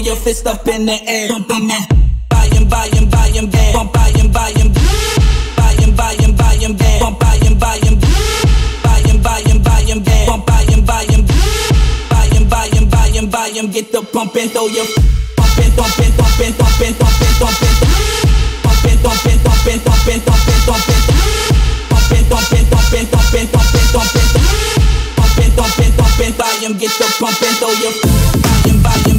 fist up in the air. Bumping that. Volume, volume, volume, yeah. Bump, volume, volume. Volume, volume, volume, yeah. Bump, volume, volume. Volume, volume, volume, yeah. Bump, volume, volume. Volume, volume, volume, volume. Get the pumping, throw your pumping, thumping, thumping, thumping, thumping, thumping. Thumping, thumping, thumping, thumping, thumping, thumping. Thumping, thumping, thumping, thumping, thumping, thumping. Thumping, thumping, thumping, volume. Get the pumping, throw your volume, yeah.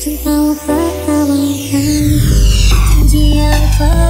Kau pertawakan Janji yang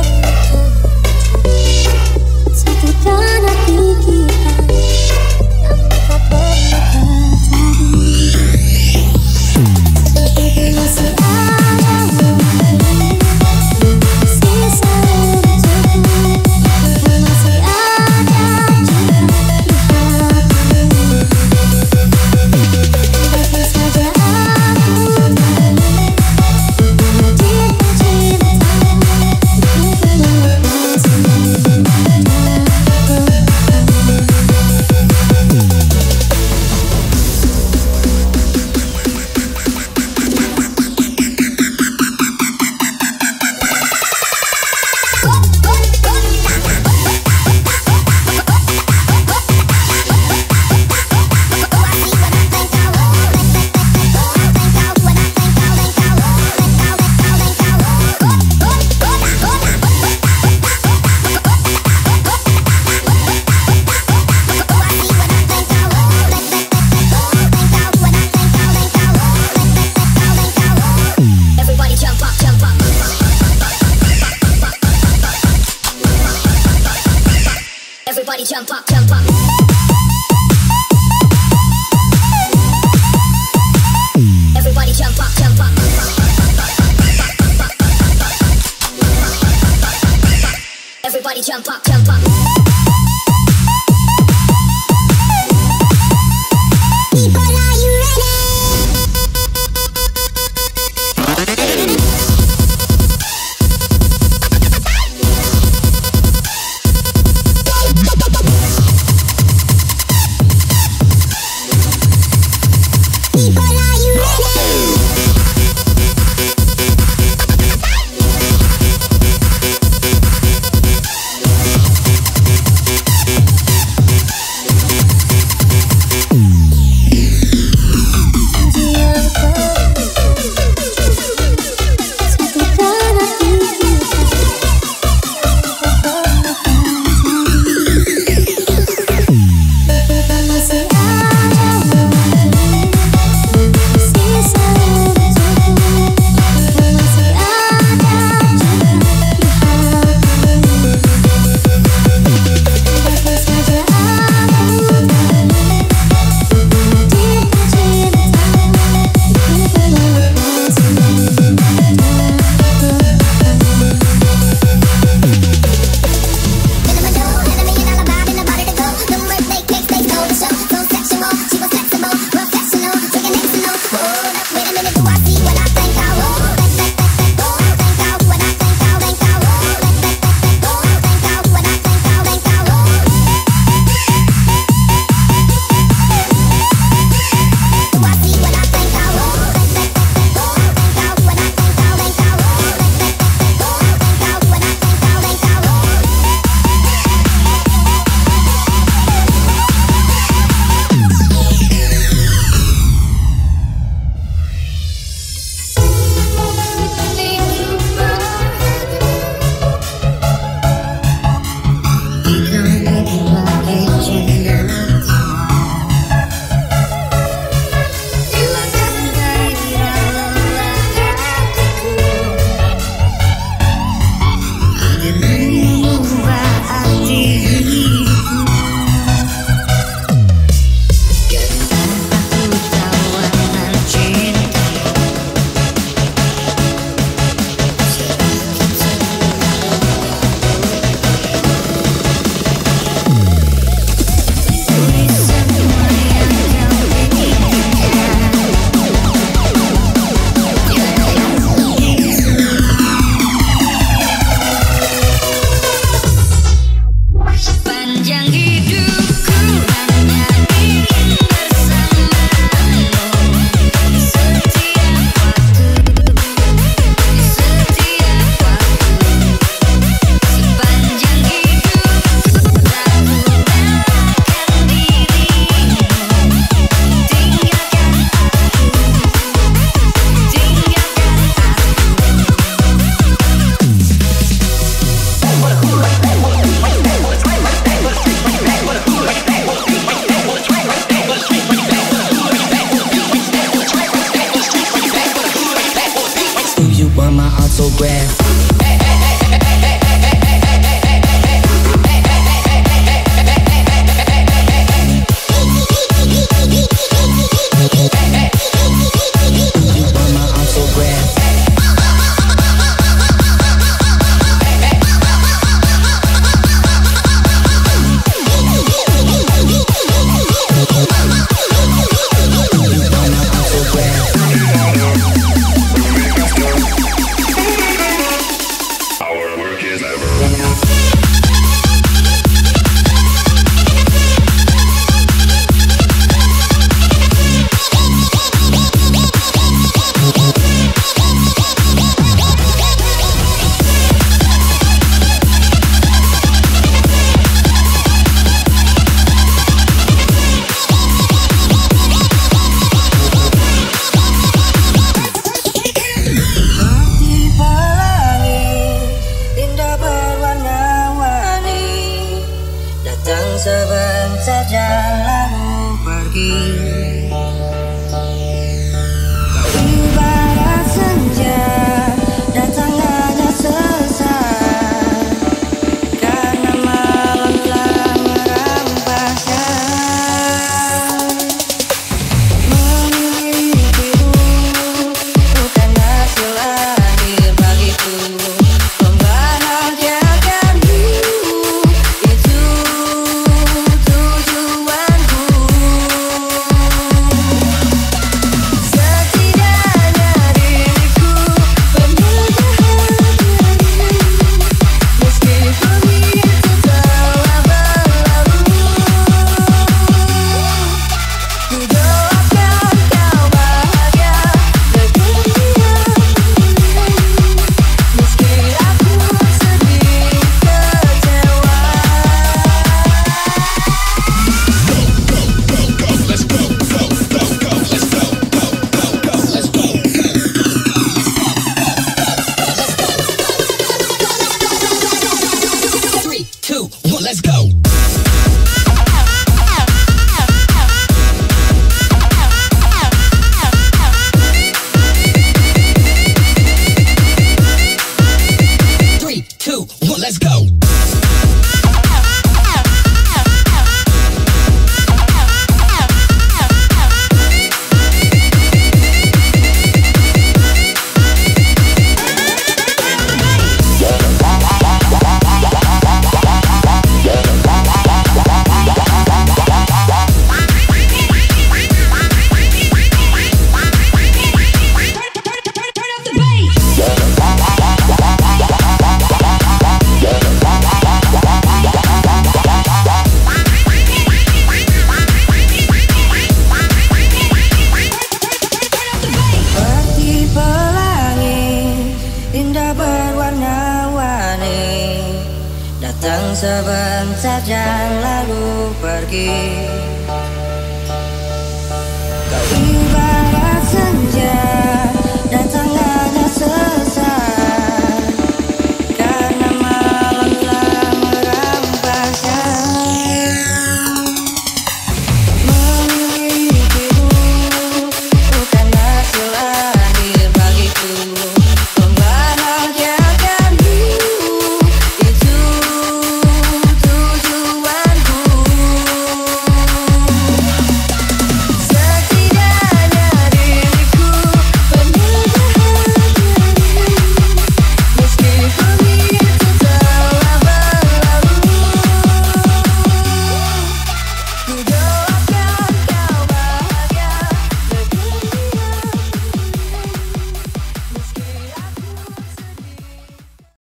yang lalu pergi.